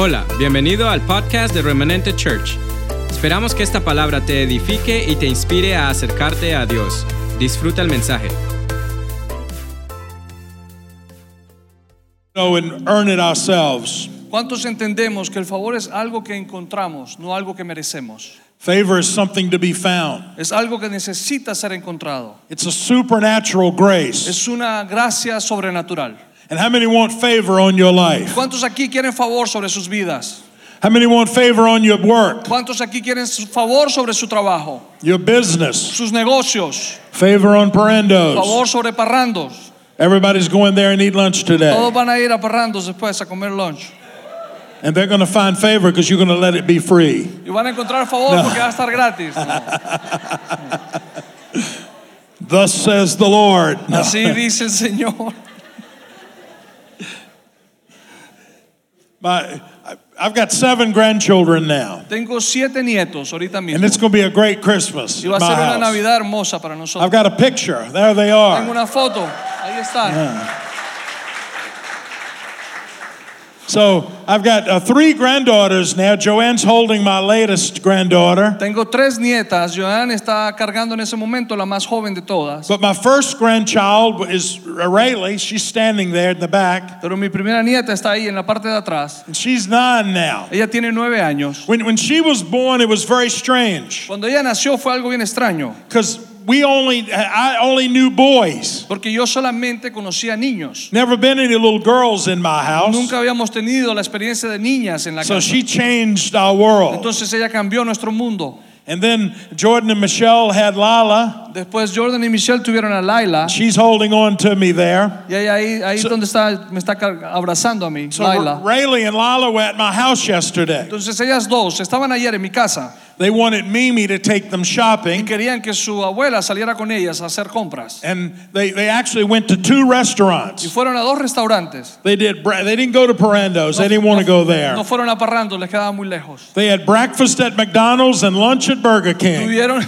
Hola, bienvenido al podcast de Remanente Church. Esperamos que esta palabra te edifique y te inspire a acercarte a Dios. Disfruta el mensaje. know and earn it ourselves. ¿Cuántos entendemos que el favor es algo que encontramos, no algo que merecemos? Favor is something to be found. Es algo que necesita ser encontrado. It's a supernatural grace. Es una gracia sobrenatural. And how many want favor on your life? ¿Cuántos aquí quieren favor sobre sus vidas? How many want favor on your work, ¿Cuántos aquí quieren favor sobre su trabajo, your business? sus negocios? Favor on parendos. Favor sobre parrandos. Everybody's going there and eat lunch today. Todos van a ir a parrandos después a comer lunch. And they're going to find favor because you're going to let it be free. Y van a encontrar favor porque va a estar gratis. Thus says the Lord. No. Así dice el Señor. My, I've got seven grandchildren now. Tengo siete nietos ahorita mismo. And it's going to be a great Christmas. Y va a ser una house. Navidad hermosa para nosotros. I've got a picture. There they are. Tengo una foto. Ahí está. So I've got uh, three granddaughters now. Joanne's holding my latest granddaughter. Tengo tres nietas. Joanne está cargando en ese momento la más joven de todas. But my first grandchild is Rayleigh. She's standing there in the back. Pero mi primera nieta está ahí en la parte de atrás. And she's nine now. Ella tiene nueve años. When, when she was born, it was very strange Cuando ella nació fue algo bien extraño. because we only, I only knew boys. Porque yo solamente conocía niños. Never been any little girls in my house. Nunca habíamos tenido la experiencia de niñas en la So casa. she changed our world. Entonces ella cambió nuestro mundo. And then Jordan and Michelle had Lala. Después Jordan y Michelle tuvieron a Laila. She's holding on to me there. Y ahí, ahí, ahí donde está, me está abrazando a mí, So Laila. Rayleigh and Lala were at my house yesterday. Entonces ellas dos estaban ayer en mi casa They wanted Mimi to take them y shopping. querían que su abuela saliera con ellas a hacer compras. And they, they actually went to two restaurants. Y fueron a dos restaurantes. They did they didn't go to Parandos. They didn't want to go there. No fueron a Parrando, les quedaba muy lejos. They had breakfast at McDonald's and lunch at Burger King. Tuvieron,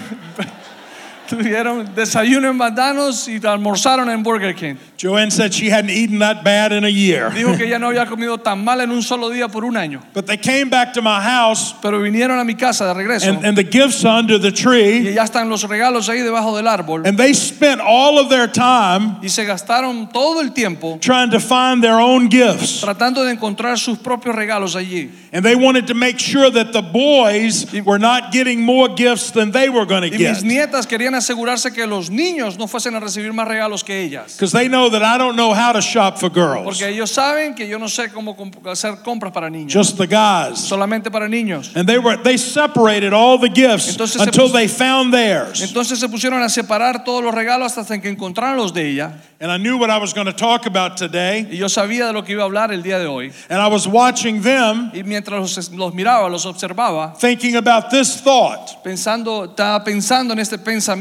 tuvieron desayuno en McDonald's y almorzaron en Burger King. Joanne said she hadn't eaten that bad in a year. Dijo que ya no había comido tan mal en un solo día por un año. But they came back to my house, Pero vinieron a mi casa de regreso and, and the gifts under the tree. y ya están los regalos ahí debajo del árbol. And they spent all of their time Y se gastaron todo el tiempo trying to find their own gifts. tratando de encontrar sus propios regalos allí. And they wanted to make sure that the boys were not getting more gifts than they were going to get. Y mis nietas querían asegurarse que los niños no fuesen a recibir más regalos que ellas. Because they know that I don't know how to shop for girls, Porque ellos saben que yo no sé cómo comp- hacer compras para niños. just the guys. solamente para niños. And they were they separated all the gifts Entonces se until pus- they found theirs. Entonces se pusieron a separar todos los regalos hasta que encontraron los de ella. And I knew what I was going to talk about today. Y yo sabía de lo que iba a hablar el día de hoy. And I was watching them Y mientras los, los miraba, los observaba, thinking about this thought. pensando, estaba pensando en este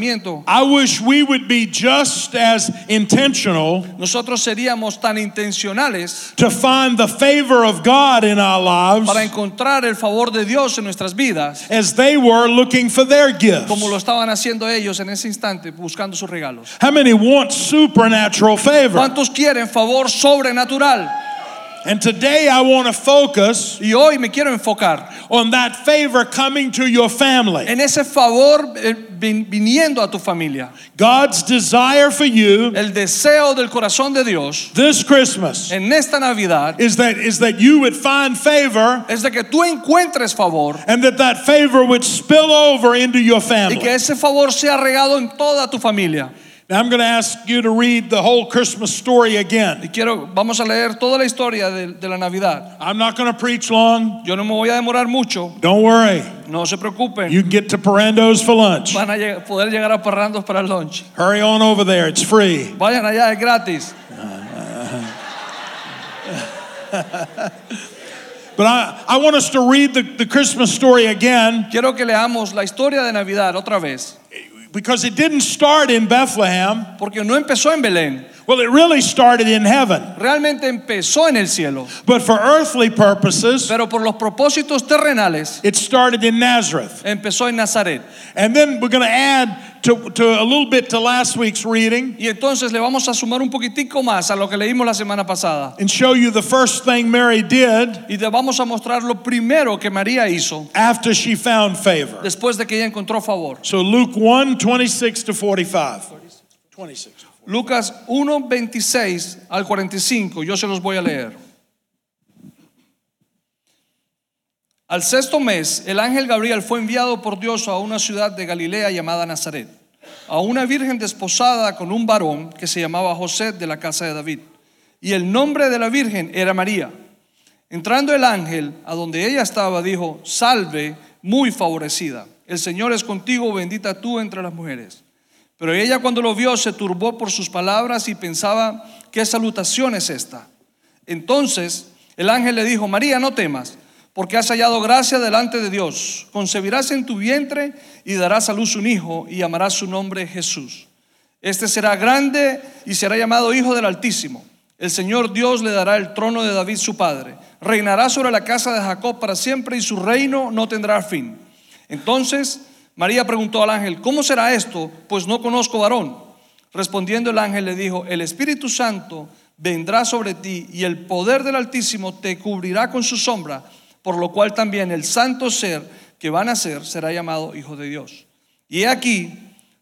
pensamiento. I wish we would be just as intentional Nosotros seríamos tan intencionales to find the favor of God in our lives para encontrar el favor de Dios en nuestras vidas, as they were looking for their gifts. como lo estaban haciendo ellos en ese instante, buscando sus regalos. How many want supernatural favor? ¿Cuántos quieren favor sobrenatural? And today I want to focus Y hoy me quiero enfocar on that favor coming to your family. en ese favor eh, vin- viniendo a tu familia. God's desire for you El deseo del corazón de Dios this Christmas en esta Navidad is that is that you would find favor es de que tú encuentres favor and that that favor would spill over into your family. y que ese favor sea regado en toda tu familia. Now I'm going to ask you to read the whole Christmas story Y again. quiero, vamos a leer toda la historia de, de la Navidad. I'm not going to preach long. Yo no me voy a demorar mucho, Don't worry. no se preocupen. You can get to Parandos for lunch. Van a lleg- poder llegar a Parrandos para el lunch. Hurry on over there. It's free. Vayan allá, es gratis. But I, I want us to read the, the Christmas story again Quiero que leamos la historia de Navidad otra vez, because it didn't start in Bethlehem. porque no empezó en Belén, Well, it really started in heaven. realmente empezó en el cielo, But for earthly purposes, pero por los propósitos terrenales it started in Nazareth. empezó en Nazaret. And then we're going to add to, to a little bit to last week's reading Y entonces le vamos a sumar un poquitico más a lo que leímos la semana pasada. and show you the first thing Mary did Y te vamos a mostrar lo primero que María hizo after she found favor. después de que ella encontró favor. So Luke 1 26 to 45. 26. Lucas 1, 26 al 45, yo se los voy a leer. Al sexto mes, el ángel Gabriel fue enviado por Dios a una ciudad de Galilea llamada Nazaret, a una virgen desposada con un varón que se llamaba José de la casa de David. Y el nombre de la virgen era María. Entrando el ángel a donde ella estaba, dijo, salve, muy favorecida, el Señor es contigo, bendita tú entre las mujeres. Pero ella cuando lo vio se turbó por sus palabras y pensaba, ¿qué salutación es esta? Entonces el ángel le dijo, María, no temas, porque has hallado gracia delante de Dios. Concebirás en tu vientre y darás a luz un hijo y llamarás su nombre Jesús. Este será grande y será llamado Hijo del Altísimo. El Señor Dios le dará el trono de David su padre. Reinará sobre la casa de Jacob para siempre y su reino no tendrá fin. Entonces María preguntó al ángel, ¿cómo será esto? Pues no conozco varón. Respondiendo el ángel le dijo, el Espíritu Santo vendrá sobre ti y el poder del Altísimo te cubrirá con su sombra, por lo cual también el santo ser que va a nacer será llamado Hijo de Dios. Y he aquí,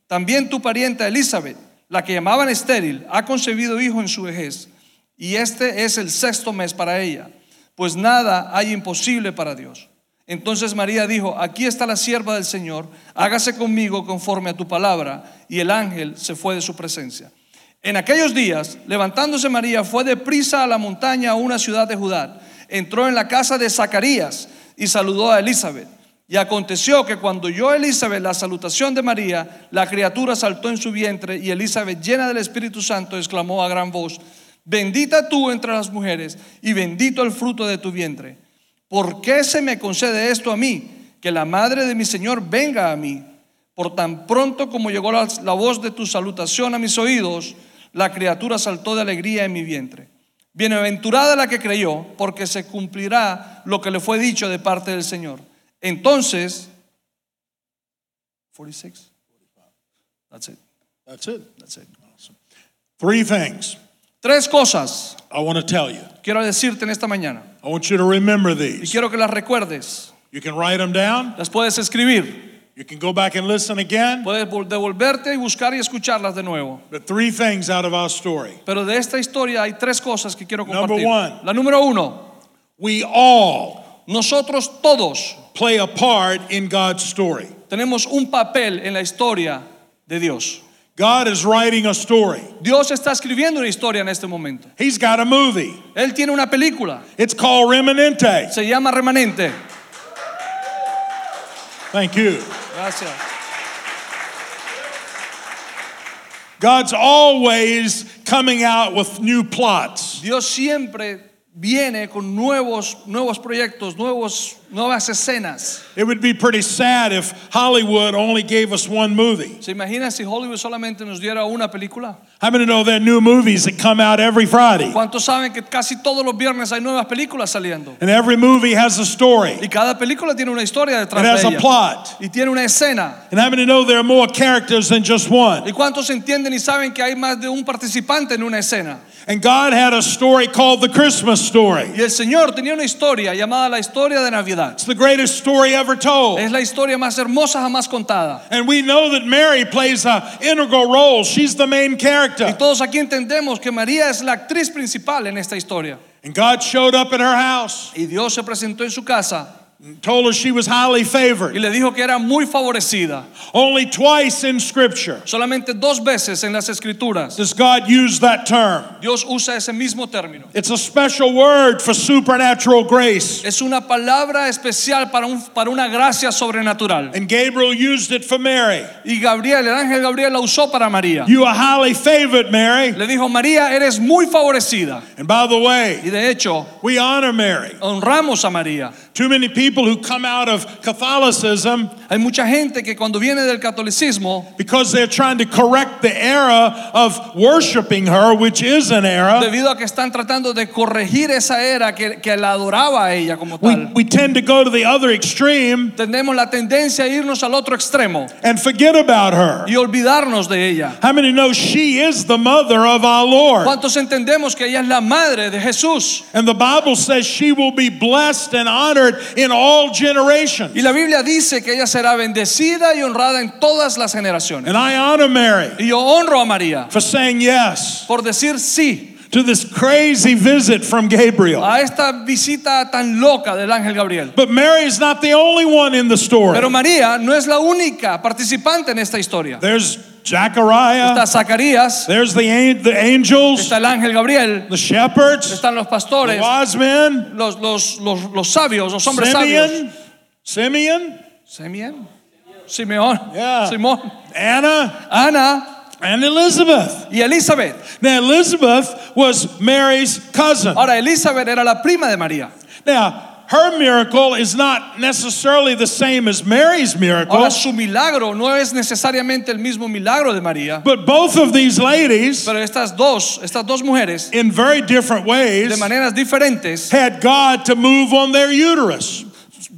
también tu parienta Elizabeth, la que llamaban estéril, ha concebido hijo en su vejez, y este es el sexto mes para ella, pues nada hay imposible para Dios. Entonces María dijo, aquí está la sierva del Señor, hágase conmigo conforme a tu palabra. Y el ángel se fue de su presencia. En aquellos días, levantándose María, fue deprisa a la montaña a una ciudad de Judá. Entró en la casa de Zacarías y saludó a Elizabeth. Y aconteció que cuando oyó Elizabeth la salutación de María, la criatura saltó en su vientre y Elizabeth, llena del Espíritu Santo, exclamó a gran voz, bendita tú entre las mujeres y bendito el fruto de tu vientre. ¿Por qué se me concede esto a mí? Que la madre de mi Señor venga a mí. Por tan pronto como llegó la, la, voz de tu salutación a mis oídos, la criatura saltó de alegría en mi vientre. Bienaventurada la que creyó, porque se cumplirá lo que le fue dicho de parte del Señor. Entonces, 46. That's it. That's it. That's it. Three things Tres cosas I want to tell you. quiero decirte en esta mañana I want you to remember y these. quiero que las recuerdes. You can write them down. Las puedes escribir. You can go back and listen again. Puedes devolverte y buscar y escucharlas de nuevo. But three things out of our story. Pero de esta historia hay tres cosas que quiero compartir. Number one. La número uno, We all nosotros todos play a part in God's story. tenemos un papel en la historia de Dios. God is writing a story. Dios está escribiendo una historia en este momento. He's got a movie. Él tiene una película, It's called Remanente. se llama Remanente. Thank you. Gracias. God's always coming out with new plots. Dios siempre viene con nuevos, nuevos proyectos, nuevos, nuevas escenas. It would be pretty sad if Hollywood only gave us one movie. ¿Se imagina si Hollywood solamente nos diera una película? How many know there are new movies that come out every Friday? ¿Cuántos saben que casi todos los viernes hay nuevas películas saliendo? And every movie has a story. Y cada película tiene una historia detrás It has de a plot. Y tiene una escena. And how many know there are more characters than just one? ¿Y cuántos entienden y saben que hay más de un participante en una escena? And God had a story called the Christmas story. Y el Señor tenía una historia llamada la historia de Navidad. It's the greatest story ever told. Es la historia más hermosa jamás contada. And we know that Mary plays an integral role. She's the main character. Y todos aquí entendemos que María es la actriz principal en esta historia. And God showed up at her house Y Dios se presentó en su casa told her she was highly favored. y le dijo que era muy favorecida. Only twice in Scripture Solamente dos veces en las escrituras does God use that term. Dios usa ese mismo término. It's a special word for supernatural grace. Es una palabra especial para, un, para una gracia sobrenatural. And Gabriel used it for Mary. Y Gabriel, el ángel Gabriel la usó para María. You are highly favored, Mary. Le dijo, María, eres muy favorecida. And by the Y way, de hecho, we honor Mary. honramos a María. Too many people people who come out of Catholicism Hay mucha gente que cuando viene del catolicismo, because they're trying to correct the era of worshiping her, which is an era. debido a que están tratando de corregir esa era que, que la adoraba a ella como We, tal, we tend to go to the other extreme tenemos la tendencia a irnos al otro extremo and forget about her. y olvidarnos de ella. How many know she is the mother of our Lord? ¿Cuántos entendemos que ella es la madre de Jesús? And the Bible says she will be blessed and honored in all generations. Y la Biblia dice que ella será bendecida y honrada en todas las generaciones. And I honor Mary Y yo honro a María for saying yes por decir sí to this crazy visit from Gabriel. a esta visita tan loca del ángel Gabriel. But Mary is not the only one in the story. Pero María no es la única participante en esta historia. There's Zechariah, Está Zacarías, there's the, the angels, está el ángel Gabriel, the shepherds, están los the wise men, los, los, los, los sabios, los hombres sabios. Simeon, Simeon, Simeón, Yeah. Simón, Anna, Ana. And Elizabeth. y Elizabeth. Now, Elizabeth was Mary's cousin. Ahora, Elizabeth era la prima de María. Now, her miracle is not necessarily the same as Mary's miracle, Ahora, su milagro no es necesariamente el mismo milagro de María, but both of these ladies, pero estas dos, estas dos mujeres, in very different de ways, maneras diferentes, had God to move on their uterus.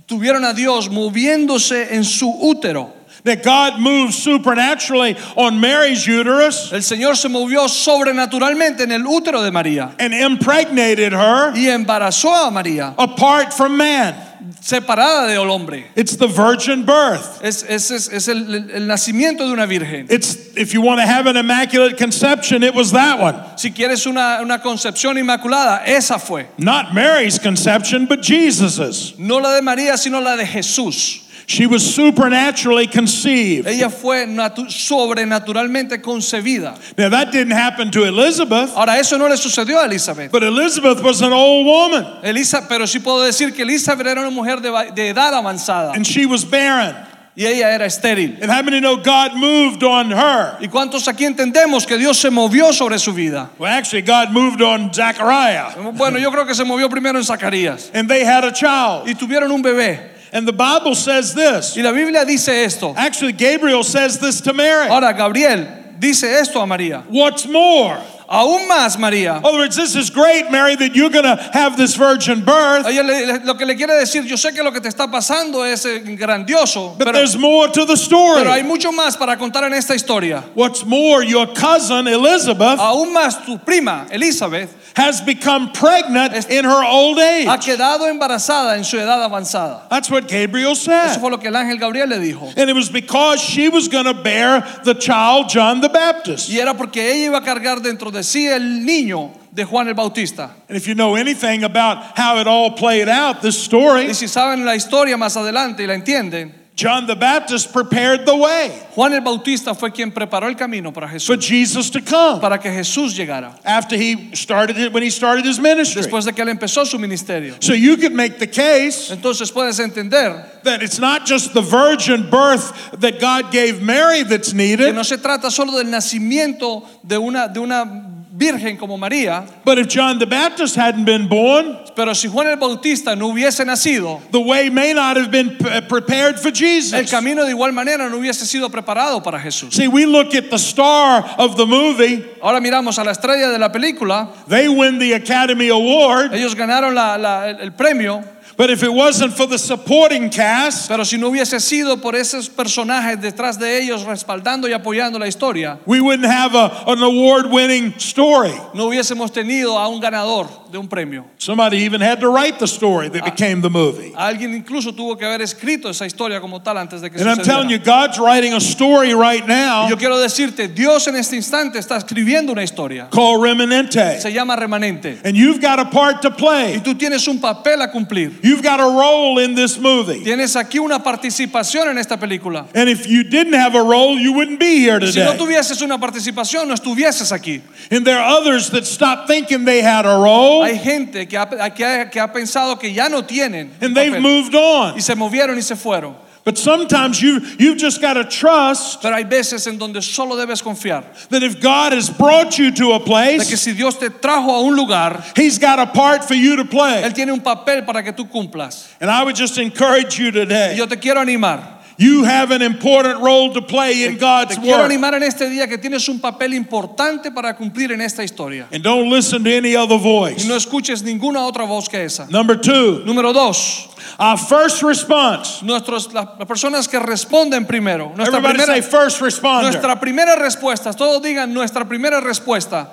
tuvieron a Dios moviéndose en su útero. That God moved supernaturally on Mary's uterus El Señor se movió sobrenaturalmente en el útero de María and impregnated her y embarazó a María, apart from man. separada del hombre. It's the virgin birth. Es, es, es, es el- el nacimiento de una virgen. It's if you want to have an immaculate conception, it was that one. Si quieres una, una concepción inmaculada, esa fue. Not Mary's conception, but Jesus's. No la de María, sino la de Jesús. She was supernaturally conceived. Ella fue natu- sobrenaturalmente concebida. Now that didn't happen to Elizabeth, Ahora, eso no le sucedió a Elizabeth. but Elizabeth was an old woman Elisa, pero sí puedo decir que Elizabeth era una mujer de, de edad avanzada and she was barren. y ella era estéril. And how many know God moved on her? ¿Y cuántos aquí entendemos que Dios se movió sobre su vida? Well, actually, God moved on Zachariah. Bueno, yo creo que se movió primero en Zacarías and they had a child. y tuvieron un bebé. And the Bible says this. Y la Biblia dice esto. Actually, Gabriel says this to Mary. Ahora, Gabriel dice esto a María. What's more? Aún más, María. In other words, this is great, Mary, that you're going to have this virgin birth, Ella le- le- lo que le quiere decir, yo sé que lo que te está pasando es eh, grandioso, but pero, there's more to the story. pero hay mucho más para contar en esta historia. What's more, your cousin Elizabeth Aún más, tu prima, Elizabeth, has become pregnant in her old age. ha quedado embarazada en su edad avanzada. That's what Gabriel said. Eso fue lo que el ángel Gabriel le dijo. And it was because she was going to bear the child John the Baptist. Y era porque ella iba a cargar dentro de sí el niño de Juan el Bautista. And if you know anything about how it all played out, this story, Y si saben la historia más adelante y la entienden, John the Baptist prepared the way Juan el Bautista fue quien preparó el camino para Jesús. for Jesus to come para que Jesús llegara, after he started it when he started his ministry. después de que él empezó su ministerio. So you could make the case Entonces puedes entender that it's not just the virgin birth that God gave Mary that's needed. que no se trata solo del nacimiento de una, de una virgen como María, but if John the Baptist hadn't been born, pero si Juan el Bautista no hubiese nacido, the way may not have been uh, prepared for Jesus. el camino de igual manera no hubiese sido preparado para Jesús. See, we look at the star of the movie, Ahora miramos a la estrella de la película, they win the Academy Award, ellos ganaron la- la- el- el premio, but if it wasn't for the supporting cast, pero si no hubiese sido por esos personajes detrás de ellos respaldando y apoyando la historia, we wouldn't have a, an award winning story. no hubiésemos tenido a un ganador de un premio. Somebody even had to write the story that ah. became the movie. Alguien incluso tuvo que haber escrito esa historia como tal antes de que And I'm telling you. God's writing a story right now Yo quiero decirte, Dios en este instante está escribiendo una historia. called Remanente. Se llama remanente. And you've got a part to Y play. tú tienes un papel a cumplir. You've got a role in this movie. Tienes aquí una participación en esta película. And if you didn't have a role, you wouldn't be here Si no today. tuvieses una participación, no estuvieses aquí. And there are others that stopped thinking they had a role Hay gente que ha, que ha- que ha pensado que ya no tienen and they've papel. moved on. y se movieron y se fueron. But sometimes you, you've just got to trust Pero hay veces en donde solo debes confiar that if God has brought you to a de que place, si Dios te trajo a un lugar, He's got a part for you to play. Él tiene un papel para que tú cumplas. And I would just encourage you today. Y yo te quiero animar. You have an important role to play in Te God's quiero work. animar en este día que tienes un papel importante para cumplir en esta historia. And don't listen to any other voice. Y no escuches ninguna otra voz que esa. Number two, Número dos, our first response. nuestros, las personas que responden primero. Nuestra Everybody primera, say first responder. nuestra primera respuesta, todos digan nuestra primera respuesta.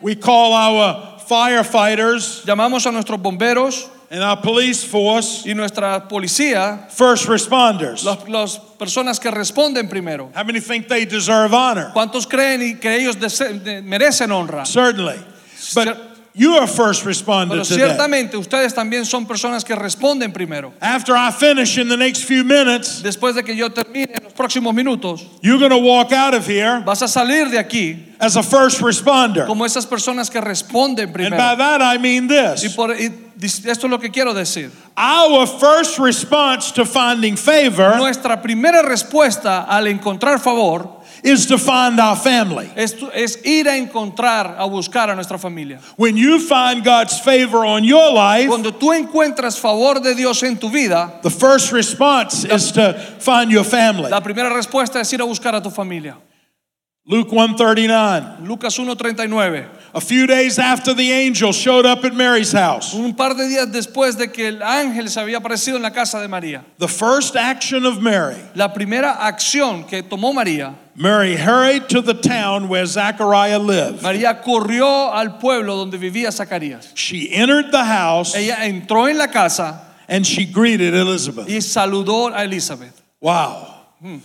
We call our firefighters Llamamos a nuestros bomberos and our police force y nuestra policía, first responders. Los, las personas que responden primero. How many think they deserve honor? ¿Cuántos creen y que ellos merecen honra? Certainly. But you are first responder Pero ciertamente ustedes también son personas que responden primero. After I finish in the next few minutes, Después de que yo termine en los próximos minutos, you're going to walk out of here vas a salir de aquí as a first responder. como esas personas que responden primero. And by that I mean Y, this. por, y esto es lo que quiero decir. Our first response to finding favor Nuestra primera respuesta al encontrar favor is to find our family. es, es ir a encontrar, a buscar a nuestra familia. When you find God's favor on your life, Cuando tú encuentras favor de Dios en tu vida, the first response is to find your family. la primera respuesta es ir a buscar a tu familia. Luke 139. Lucas 1.39. A few days after the angel showed up at Mary's house, Un par de días después de que el ángel se había aparecido en la casa de María, the first action of Mary, la primera acción que tomó María, Mary hurried to the town where Zachariah lived. María corrió al pueblo donde vivía Zacarías. She entered the house Ella entró en la casa and she greeted Elizabeth. y saludó a Elizabeth. Wow. Hmm.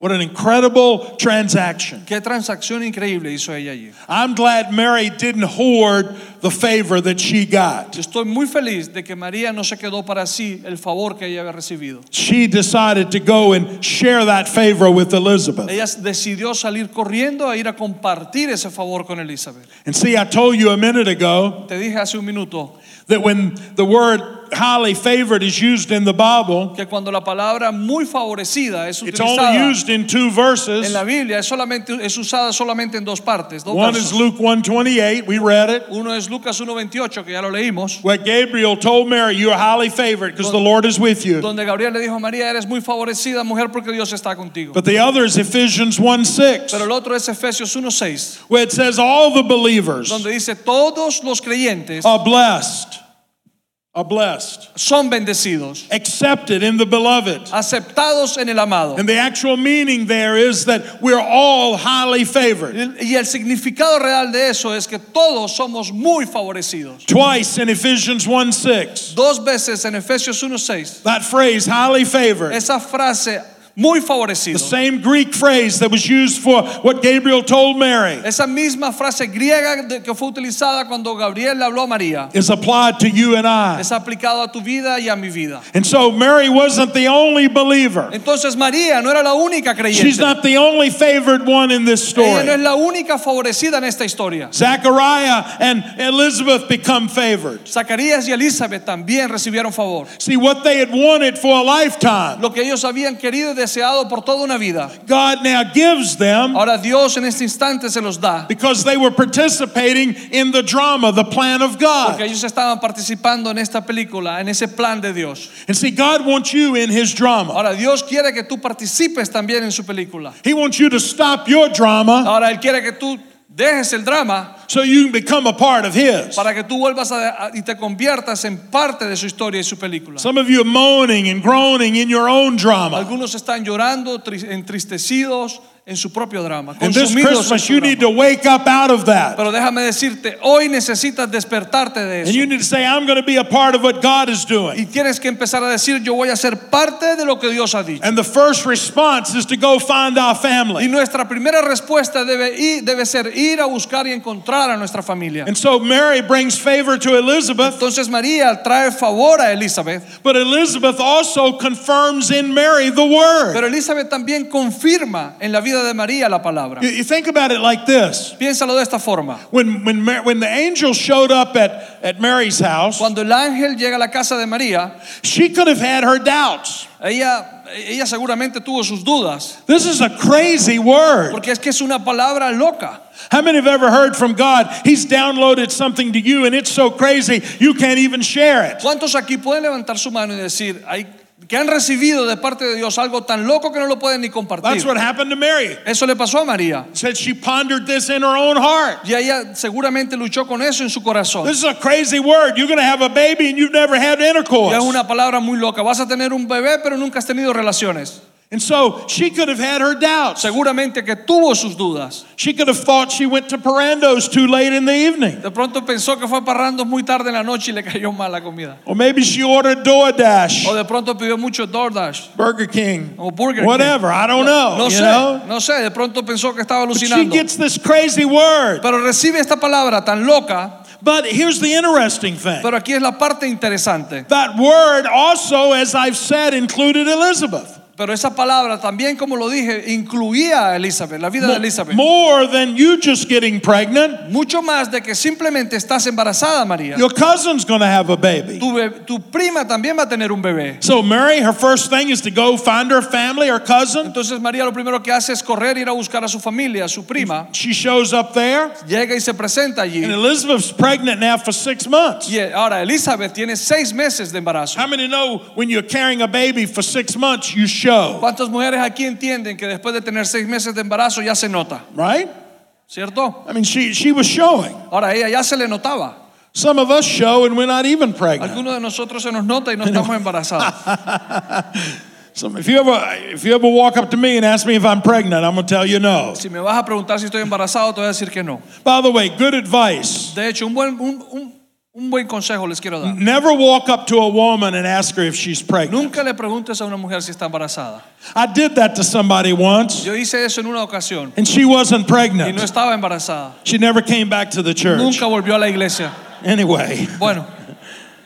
What an incredible transaction. Qué transacción increíble hizo ella allí. I'm glad Mary didn't hoard the favor that she got. Yo estoy muy feliz de que María no se quedó para sí el favor que ella había recibido. She decided to go and share that favor with Elizabeth. Ella decidió salir corriendo a ir a compartir ese favor con Elizabeth. And see, I told you a minute ago Te dije hace un minuto that when the word highly favored is used in the Bible, que cuando la palabra muy favorecida es it's only used in two en verses. la Biblia es solamente es usada solamente en dos partes, dos One is. Luke 128, we read it, Uno es Lucas 1:28 que ya lo leímos, where Gabriel told Mary, You are highly favored because the Lord is with you. donde Gabriel le dijo a María, eres muy favorecida mujer porque Dios está contigo. But the other is Ephesians 1 6, Pero el otro es Efesios 1:6, where it says, All the believers donde dice todos los creyentes are blessed, are blessed, son bendecidos, accepted in the beloved. aceptados en el amado. And the actual meaning there is that we're all highly favored. Y el significado real de eso es que todos somos muy favorecidos. Twice in Ephesians 1 6, Dos veces en Efesios 1:6, that phrase, highly favored, esa frase muy the same Greek phrase that was used for what Gabriel told Mary, Esa misma frase griega que fue utilizada cuando Gabriel le habló a María is applied to you and I. es aplicado a tu vida y a mi vida. And so Mary wasn't the only believer. Entonces María no era la única creyente. She's not the only favored one in this Ella no es story. la única favorecida en esta historia. Zechariah and Elizabeth become favored. Zacarías y Elizabeth también recibieron favor. See, what they had wanted for a lifetime, Lo que ellos habían querido y deseado por toda una vida. God now gives them Ahora Dios en este instante se los da. because they were participating in the drama, the plan of Porque God. ellos estaban participando en esta película, en ese plan de Dios. And see, God wants you in His drama. Ahora Dios quiere que tú participes también en su película. He wants you to stop your drama Ahora Él quiere que tú dejes el drama so you can become a part of His. para que tú vuelvas a, a- y te conviertas en parte de su historia y su película. Some of you are moaning and groaning in your own drama. Algunos están llorando, tri- entristecidos en su propio drama, And this Christmas, you drama. need to wake up out of that. Pero déjame decirte, hoy necesitas despertarte de eso. And you need to say, I'm going to be a part of what God is doing. Y tienes que empezar a decir, yo voy a ser parte de lo que Dios ha dicho. And the first response is to go find our family. Y nuestra primera respuesta debe, ir- debe ser ir a buscar y encontrar a nuestra familia. And so Mary brings favor to Elizabeth, Entonces María trae favor a Elizabeth, but Elizabeth also confirms in Mary the word. pero Elizabeth también confirma en la vida vida de María la palabra. You, you think about it like this. Piénsalo de esta forma. When, when, Mar- when the angel showed up at, at Mary's house, Cuando el ángel llega a la casa de María, she could have had her doubts. ella, ella seguramente tuvo sus dudas, This is a crazy word. porque es que es una palabra loca. How many have ever heard from God? He's downloaded something to you and it's so crazy you can't even share it. ¿Cuántos aquí pueden levantar su mano y decir hay, que han recibido de parte de Dios algo tan loco que no lo pueden ni That's compartir? what happened to Mary. Eso le pasó a María. Said she pondered this in her own heart. Y ella seguramente luchó con eso en su corazón. This is a crazy word. You're going to have a baby and you've never had Y es intercourse. una palabra muy loca. Vas a tener un bebé, pero nunca has tenido relaciones. And so she could have had her doubts. Seguramente que tuvo sus dudas. She could have thought she went to Parando's too late in the evening. De pronto pensó que fue parrando muy tarde en la noche y le cayó mal la comida. Or maybe she ordered DoorDash. O de pronto pidió mucho DoorDash Burger King, o Burger King. whatever. I don't know. No you sé, know? no sé. De pronto pensó que estaba alucinando. But she gets this crazy word. Pero recibe esta palabra tan loca. But here's the interesting thing. Pero aquí es la parte interesante. That word also, as I've said, included Elizabeth. Pero esa palabra también, como lo dije, incluía a Elizabeth, la vida de Elizabeth. More than you just getting pregnant, Mucho más de que simplemente estás embarazada, María. your cousin's going to have a baby. Tu, prima también va a tener un bebé. So Mary, her first thing is to go find her family, her cousin. Entonces María lo primero que hace es correr, ir a buscar a su familia, a su prima. She shows up there, Llega y se presenta allí. and Elizabeth's pregnant now for six months. Y ahora Elizabeth tiene seis meses de embarazo. How many know when you're carrying a baby for six months, you show, ¿Cuántas mujeres aquí entienden que después de tener seis meses de embarazo ya se nota? right? ¿Cierto? I mean, she, she was showing. Ahora ella ya se le notaba. Some of us show and we're not even pregnant. Algunos de nosotros se nos nota y no estamos embarazados. So if you ever if you ever walk up to me and ask me if I'm pregnant, I'm gonna tell you no. Si me vas a preguntar si estoy embarazado, te voy a decir que no. By the way, good advice. De hecho, un buen, un, un- un buen consejo les quiero dar. Never walk up to a woman and ask her if she's pregnant. Nunca le preguntes a una mujer si está embarazada. I did that to somebody once, Yo hice eso en una ocasión and she wasn't y no pregnant. estaba embarazada. She never came back to the church. Nunca volvió a la iglesia. Anyway, Bueno,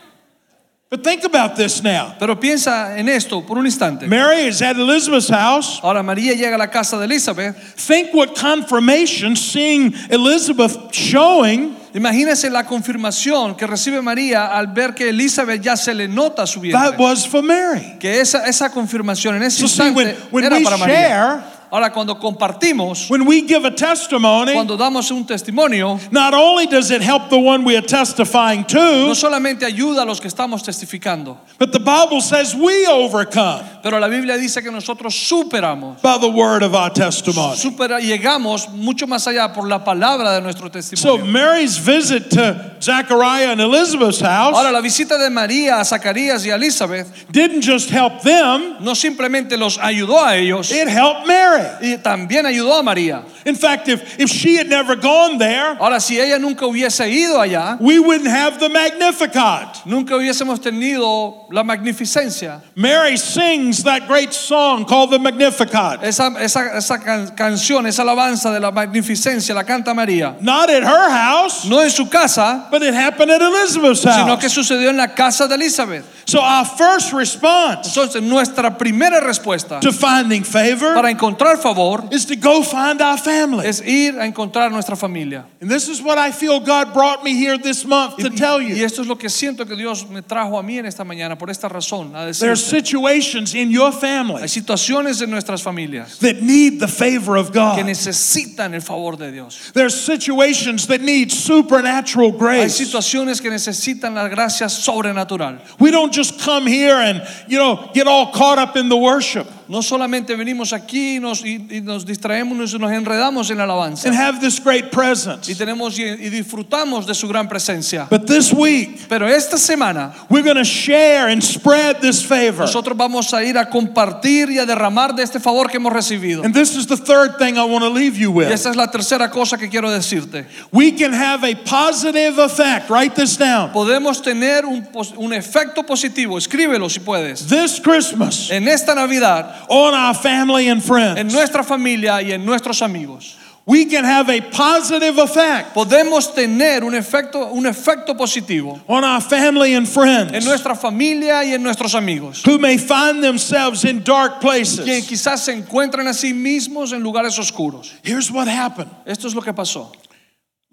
but think about this now. pero piensa en esto por un instante. Mary is at Elizabeth's house. Ahora María llega a la casa de Elizabeth. Think what confirmation seeing Elizabeth showing Imagínese la confirmación que recibe María al ver que Elizabeth ya se le nota su that vientre. was for Mary. Que esa, esa confirmación en ese So see, when, instante when era para María. Ahora cuando compartimos, when we give a testimony, cuando damos un testimonio, not only does it help the one we are testifying no to, solamente ayuda a los que estamos testificando, but the Bible says we overcome pero la Biblia dice que nosotros superamos, by the word of our testimony. supera- llegamos mucho más allá por la palabra de nuestro So. Mary's visit to Zechariah and Elizabeth's house Ahora la visita de María a Zacarías y a Elizabeth didn't just help them, no simplemente los ayudó a ellos, it helped Mary. Y también ayudó a María. In fact, if, if she had never gone there, Ahora si ella nunca hubiese ido allá, we wouldn't have the Magnificat. nunca hubiésemos tenido la magnificencia. Mary sings that great song called the Magnificat. Esa, esa, esa can- canción, esa alabanza de la magnificencia la canta María. Not at her house, No en su casa, but it happened at Elizabeth's sino que house. sucedió en la casa de Elizabeth. So our first response Entonces, nuestra primera respuesta to finding favor para encontrar favor is to go find our family. es ir a encontrar nuestra familia. And this is what I feel God brought me here this month to tell you. Y esto es lo que siento que Dios me trajo a mí en esta mañana por esta razón, a There are situations in your family hay situaciones en nuestras familias that need the favor of God. que necesitan el favor de Dios. There's situations that need supernatural Hay grace. situaciones que necesitan la gracia sobrenatural. We don't just come here and, you know, get all caught up in the worship No solamente venimos aquí y nos, y, y nos distraemos y nos enredamos en la alabanza and have this great y presence. tenemos y, y disfrutamos de su gran presencia. But this week, Pero esta semana we're going to share and spread this favor. nosotros vamos a ir a compartir y a derramar de este favor que hemos recibido. And this is the third thing I want to leave you Y with. esa es la tercera cosa que quiero decirte. We can have a positive effect. Write this down. Podemos tener un, un efecto positivo, escríbelo si puedes, This Christmas en esta Navidad, on our family and friends. en nuestra familia y en nuestros amigos. we can have a positive effect podemos tener un efecto, un efecto positivo on our family and friends. en nuestra familia y en nuestros amigos, who may find themselves in dark quien places. quizás se encuentran a sí mismos en lugares oscuros. Here's what happened. Esto es lo que pasó.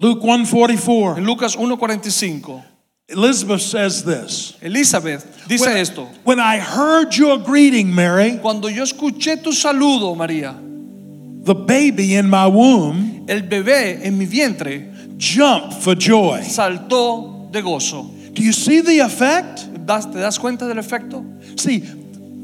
Luke 144. En Lucas 1:45, Elizabeth says this. Elizabeth dice When, esto. when I heard your greeting, Mary, Cuando yo escuché tu saludo, María, the baby in my womb el bebé en mi vientre jumped for joy. saltó de gozo. Do you see the effect? ¿Das- ¿Te das cuenta del efecto? See,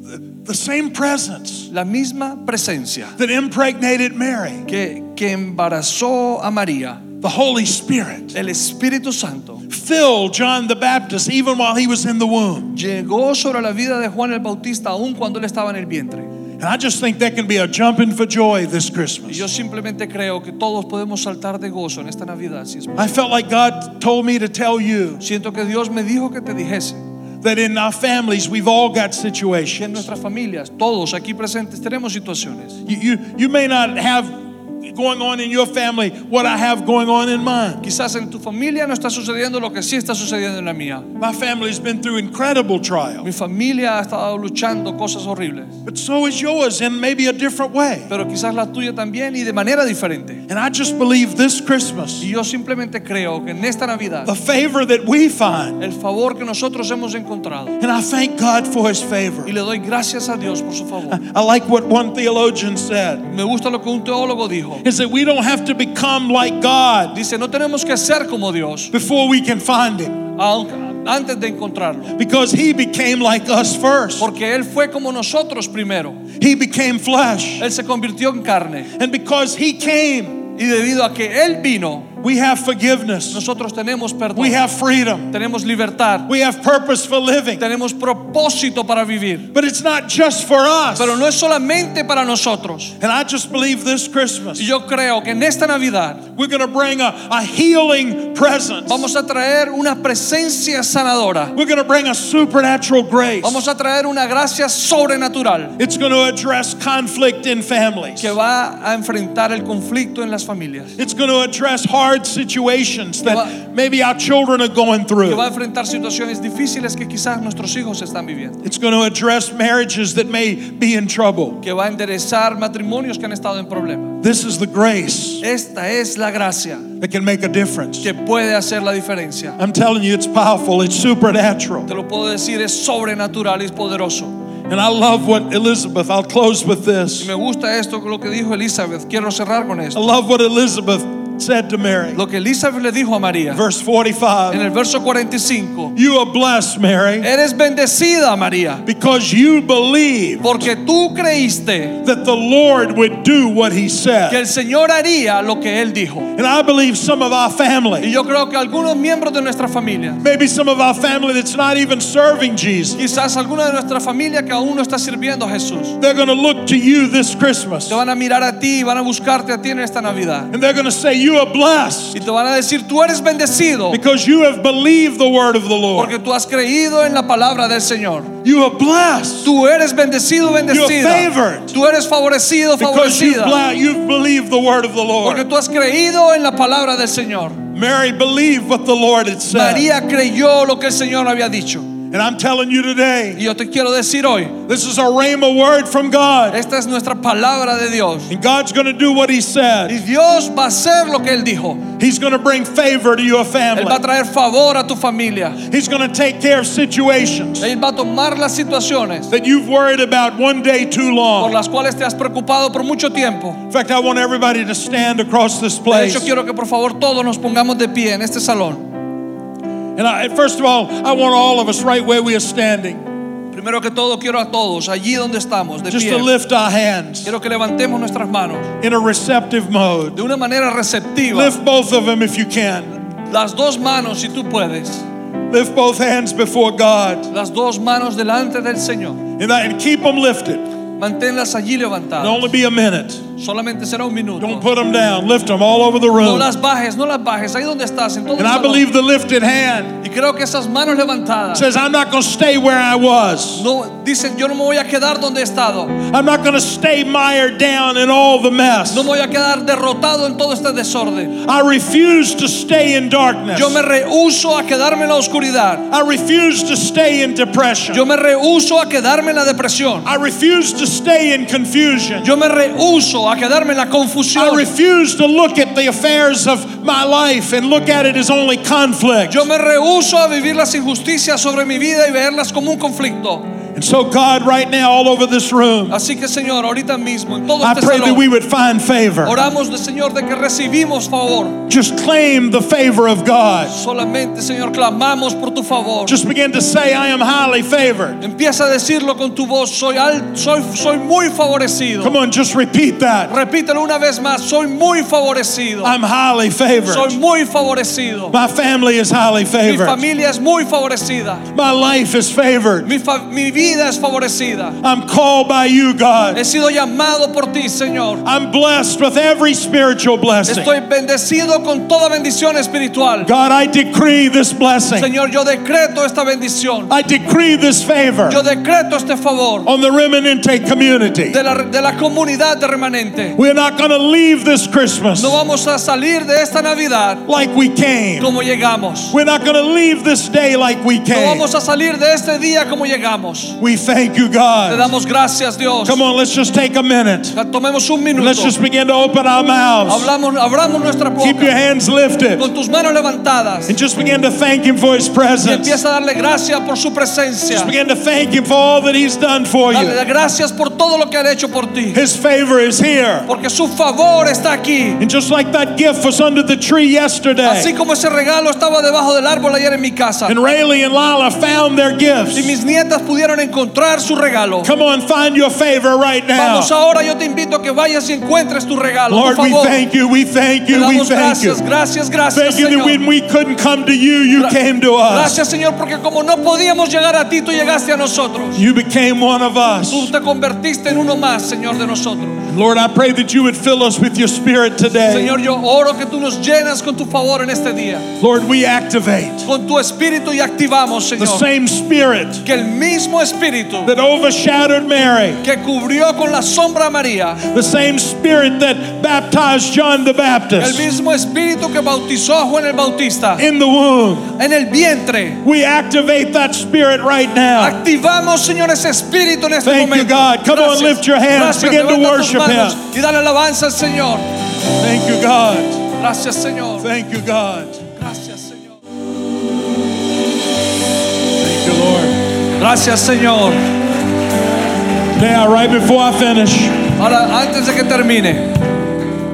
the, same presence La misma presencia that impregnated Mary, que, que embarazó a María, the Holy Spirit, el Espíritu Santo, filled John the Baptist even while he was in the womb. llegó sobre la vida de Juan el Bautista aún cuando él estaba en el vientre. And I just think that can be a jumping for joy this Christmas. yo simplemente creo que todos podemos saltar de gozo en esta Navidad. I felt like God told me to tell you Siento que Dios me dijo que te dijese that in our families we've all got que en situations. nuestras familias, todos aquí presentes, tenemos situaciones. You, you, you may not have going on in your family what I have going on in mine. Quizás en tu familia no está sucediendo lo que sí está sucediendo en la mía. My family's been through incredible Mi familia ha estado luchando cosas horribles, but so is yours in maybe a different way. pero quizás la tuya también y de manera diferente. And I just believe this Christmas, Y yo simplemente creo que en esta Navidad, the favor that we find, el favor que nosotros hemos encontrado, and I thank God for his favor. y le doy gracias a Dios por su favor. I like what one theologian said Me gusta lo que un teólogo dijo. Is that we don't have to become like God Dice, no tenemos que ser como Dios before we can find him antes de encontrarlo. because he became like us first. Porque Él fue como nosotros primero. He became flesh. Él se convirtió en carne. And because he came, Y debido a que Él vino, we have forgiveness. nosotros tenemos perdón. We have freedom. tenemos libertad. We have purpose for living. Tenemos propósito para vivir. But it's not just for us. Pero no es solamente para nosotros. And I just believe this Christmas Y yo creo que en esta Navidad we're going to bring a, a healing presence. vamos a traer una presencia sanadora. We're going to bring a supernatural grace. Vamos a traer una gracia sobrenatural It's going to address conflict in families. que va a enfrentar el conflicto en las familias. It's going to address hard situations that maybe our children are going Que va a through. enfrentar situaciones difíciles que quizás nuestros hijos están viviendo. It's going to address marriages that may be in trouble. Que va a enderezar matrimonios que han estado en problemas. This is the grace Esta es la gracia that can make a difference. que puede hacer la diferencia. I'm telling you, it's powerful, it's supernatural. Te lo puedo decir, es sobrenatural es poderoso. And I love what Elizabeth, I'll close with Y this. me gusta esto, lo que dijo Elizabeth. Quiero cerrar con I love what Elizabeth said to Mary. Lo que Elizabeth le dijo a María Verse en 45 el verso 45. You are blessed, Mary, Eres bendecida, María, because you believe porque tú creíste that the Lord would do what he said. que el Señor haría lo que Él dijo. And I believe some of our family. Y yo creo que algunos miembros de nuestra familia, maybe some of our family that's not even serving Jesus, quizás alguna de nuestra familia que aún no está sirviendo a Jesús, they're going to look to you this Christmas te van a mirar a ti y van a buscarte a ti en esta Navidad. and they're going to say, You are blessed Y te van a decir, tú eres bendecido because you have believed the word of the porque Lord. tú has creído en la palabra del Señor. You are blessed Tú eres bendecido, bendecida. favored. Tú eres favorecido, because you've, favorecida. bla- you've believed the word of the Porque Lord. tú has creído en la palabra del Señor. Mary believed what the Lord had said. María creyó lo que el Señor había dicho. And I'm telling you today, Y yo te quiero decir hoy, this is a rhema word from God. esta es nuestra palabra de Dios. And God's going to do what He Y said. Dios va a hacer lo que Él dijo. He's going to bring favor to your Él family. va a traer favor a tu familia. He's going to take care of situations Él va a tomar las situaciones that you've worried about one day too por long. las cuales te has preocupado por mucho tiempo. In fact, I want everybody to stand across this De place. hecho, quiero que por favor todos nos pongamos de pie en este salón. And I, first of all, I want all of us right where we are standing Primero que todo, quiero a todos, allí donde estamos, de just pie. to lift our hands Quiero que levantemos nuestras manos in a receptive mode. de una manera receptiva. Lift both of them if you can. Las dos manos, si tú puedes. Lift both hands before God Las dos manos delante del Señor. and, I- and keep them lifted. Manténlas allí It'll levantadas. only be a minute. Solamente será un minuto. Don't put them down. Lift them all over the room. No las bajes, no las bajes. Ahí donde estás, en todo And I believe the lifted hand Y creo que esas manos levantadas says, I'm not going to stay where I was. no dicen yo no me voy a quedar donde he estado. I'm not going to stay mired down in all the mess. No me voy a quedar derrotado en todo este desorden. I refuse to stay in darkness. Yo me rehuso a quedarme en la oscuridad. I refuse to stay in depression. Yo me rehuso a quedarme en la depresión. I refuse to stay in confusion. Yo me rehuso a quedarme en la I confusión. refuse to look at the affairs of my life and look at it as only conflict. Yo me rehuso a vivir las injusticias sobre mi vida y verlas como un conflicto. And so, God, right now, all over this room, Así que Señor, ahorita mismo en todo I este pray that we would find favor. oramos Señor de que recibimos favor. Just claim the favor of God. Solamente Señor clamamos por tu favor. Just begin to say, I am highly favored. Empieza a decirlo con tu voz. Soy al, soy soy muy favorecido. Come on, just repeat that. Repítelo una vez más. Soy muy favorecido. I'm highly Soy favored. muy favorecido. My family is highly Mi favored. familia es muy favorecida. My life is favored. Mi, mi vida es favorecida. I'm called by you, God. He sido llamado por ti, Señor. I'm blessed with every spiritual blessing. Estoy bendecido con toda bendición espiritual. God, I decree this blessing. Señor, yo decreto esta bendición. I decree this favor Yo decreto este favor on the Remanente community. de la, de la comunidad de remanente. We're not going to leave this Christmas No vamos a salir de esta Navidad like we came. como llegamos. We're not going to leave this day like we No came. vamos a salir de este día como llegamos. We thank you, Te God. damos gracias, Dios. Come on, let's just take a minute. Tomemos un minuto. Let's just begin to open our mouths. Hablamos, abramos nuestra Keep your hands lifted con tus manos levantadas and just begin to thank Him for His y presence. empieza a darle gracias por su presencia. Just begin to thank Him for all that He's done for you. Dale gracias por todo lo que ha hecho por ti. His favor is here. Porque su favor está aquí. And just like that gift was under the tree yesterday, Así como ese regalo estaba debajo del árbol ayer en mi casa. and Rayleigh and Lila found their Y gifts. mis nietas pudieron encontrar su regalo. Come on, find your favor right now. Vamos ahora, yo te invito a que vayas y encuentres tu regalo. Lord, por we favor. thank you, we thank you, we thank you. gracias, gracias, gracias, Thank you that Señor. when we couldn't come to you, you Gra- came to us. Gracias, Señor, porque como no podíamos llegar a ti, tú llegaste a nosotros. You became one of us. Tú te convertiste en uno más, Señor, de nosotros. Lord, I pray that you would fill us with your spirit today. Señor, yo oro que tú nos llenas con tu favor en este día. Lord, we activate Con tu espíritu y activamos, the Señor, same spirit que el mismo espíritu that overshadowed Mary, que cubrió con la sombra a María, the same spirit that baptized John the Baptist, el mismo espíritu que bautizó a Juan el Bautista in the womb. en el vientre. We activate that spirit right now. Activamos, Señor, ese espíritu en este Thank you. God. Come on, lift your hands. Gracias. Begin to Levanta tus worship manos Him. Y dale alabanza al Señor. Thank you, God. Gracias, Señor. Thank you, God. Gracias, Señor. Now, right before I finish, Ahora, antes de que termine,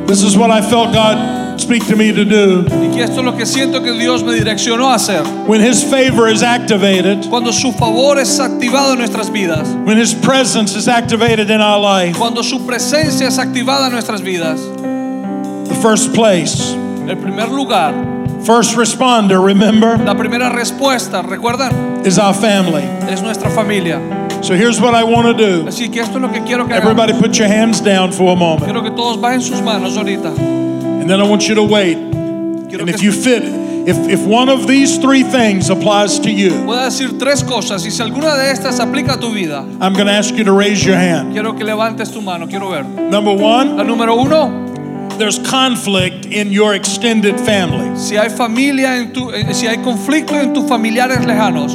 this is what I felt God speak to me to do. y que esto es lo que siento que Dios me direccionó a hacer. When His favor is activated, Cuando su favor es activado en nuestras vidas, when His presence is activated in our life, cuando su presencia es activada en nuestras vidas, the first place, el primer lugar, first responder, remember, la primera respuesta, ¿recuerdan? is our family. Es nuestra familia. So here's what I want to do. Así que esto es lo que quiero que hagamos. Everybody put your hands down for a moment. Quiero que todos bajen sus manos ahorita. And then I want you to wait. Quiero And if you fit, if, if one of these three things applies to you, pueda decir tres cosas y si alguna de estas aplica a tu vida, I'm going to ask you to raise your hand. quiero que levantes tu mano, quiero ver. Number one, La número uno, there's conflict in your extended family. si hay familia en tu, eh, si hay conflicto en tus familiares lejanos.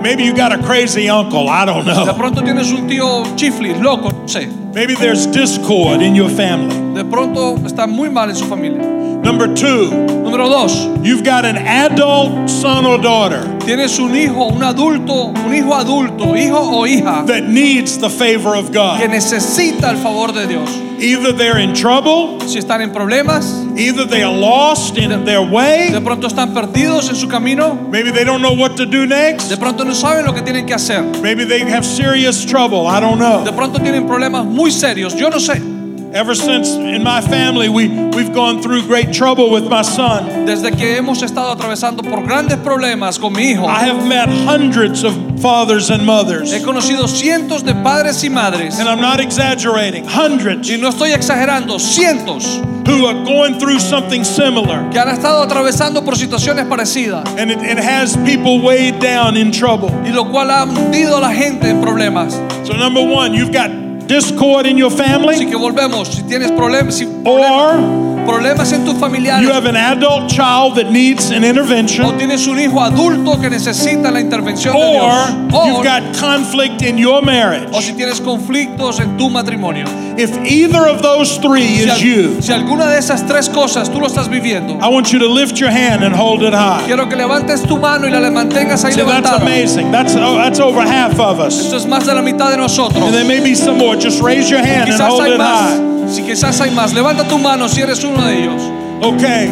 Maybe you got a crazy uncle, I don't know. De pronto tienes un tío chiflis, loco, no sé. Maybe there's discord in your family. De pronto está muy mal en su familia. Number two, Número dos, you've got an adult son or daughter tienes un hijo, un adulto, un hijo adulto, hijo o hija, that needs the favor of God. que necesita el favor de Dios. Either they're in trouble, Si están en problemas, either they are lost in their way. de pronto están perdidos en su camino, maybe they don't know what to do next, de pronto no saben lo que tienen que hacer. maybe they have serious trouble, I don't know. De pronto tienen problemas muy serios, yo no sé. Ever since in my family we, we've gone through great trouble with my son. Desde que hemos estado atravesando por grandes problemas con mi hijo, I have met hundreds of fathers and mothers. he conocido cientos de padres y madres, And I'm not exaggerating, hundreds y no estoy exagerando, cientos who are going through something similar. que han estado atravesando por situaciones parecidas, And it, it has people weighed down in trouble. y lo cual ha hundido a la gente en problemas. So, number one, you've got discord in your Así family, que volvemos, si tienes problemas, si or problemas en tus familiares, you have an adult child that needs an o intervention, tienes un hijo adulto que necesita la intervención de or Dios, you've o, got conflict in your o marriage. si tienes conflictos en tu matrimonio. If either of those three Si, is you, si alguna de esas tres cosas tú lo estás viviendo, I want you to lift your hand and hold it high. quiero que levantes tu mano y la mantengas ahí See, that's amazing. That's, oh, that's over half of us. Esto es más de la mitad de nosotros. And there may be some more. Just raise your hand and hold it high. Si quizás hay más, levanta tu mano si eres uno de ellos. Okay,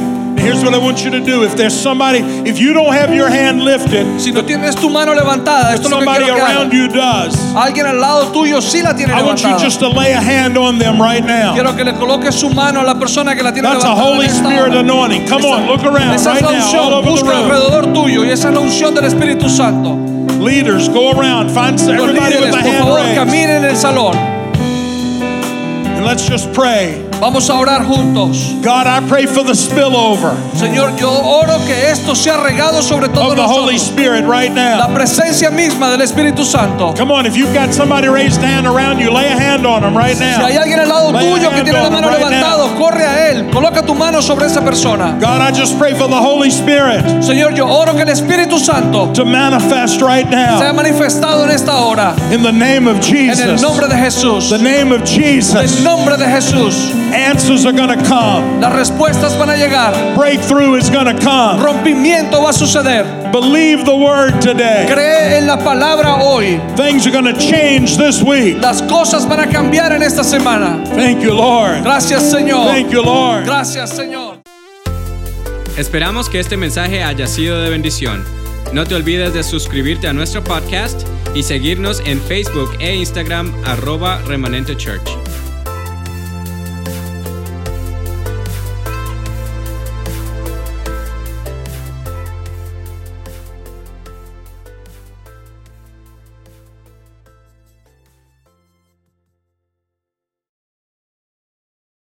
here's what I want you to do. If there's somebody, if you don't have your hand lifted, Si no tienes tu mano levantada, esto es lo que somebody around you does, Alguien al lado tuyo sí la tiene I want you levantada. just to lay a hand on them right now. Quiero que le coloques su mano a la persona que la tiene That's a levantada. Holy en esta Spirit hora. anointing. Come on, look around Esa right es la now, all unción. over the Busca room. alrededor tuyo y esa es la unción del Espíritu Santo. Leaders, go around, find Los everybody líderes, with a hand favor, raised, caminen en el salón. Let's just pray. Vamos a orar juntos. God, I pray for the spillover Señor, yo oro que esto sea regado sobre todo of the Holy. Spirit right now. La presencia misma del Espíritu Santo. Come on, if you've got somebody raised hand around you, lay a hand on them right now. Si hay alguien al lado Lay tuyo que tiene la mano right corre a él. Coloca tu mano sobre esa persona. God, I just pray for the Holy Spirit Señor, yo oro que el Espíritu Santo to manifest right now. sea manifestado en esta hora. in the name of Jesus. En el nombre de Jesús. The name of En Jesus. el nombre de Jesús. Answers are going to come. Las respuestas van a llegar. Breakthrough is going to come. Rompimiento va a suceder. Believe the word today. Cree en la palabra hoy. Things are going to change this week. Las cosas van a cambiar en esta semana. Thank you, Lord. Gracias, Señor. Thank you, Lord. Gracias, Señor. Esperamos que este mensaje haya sido de bendición. No te olvides de suscribirte a nuestro podcast y seguirnos en Facebook e Instagram arroba remanente church.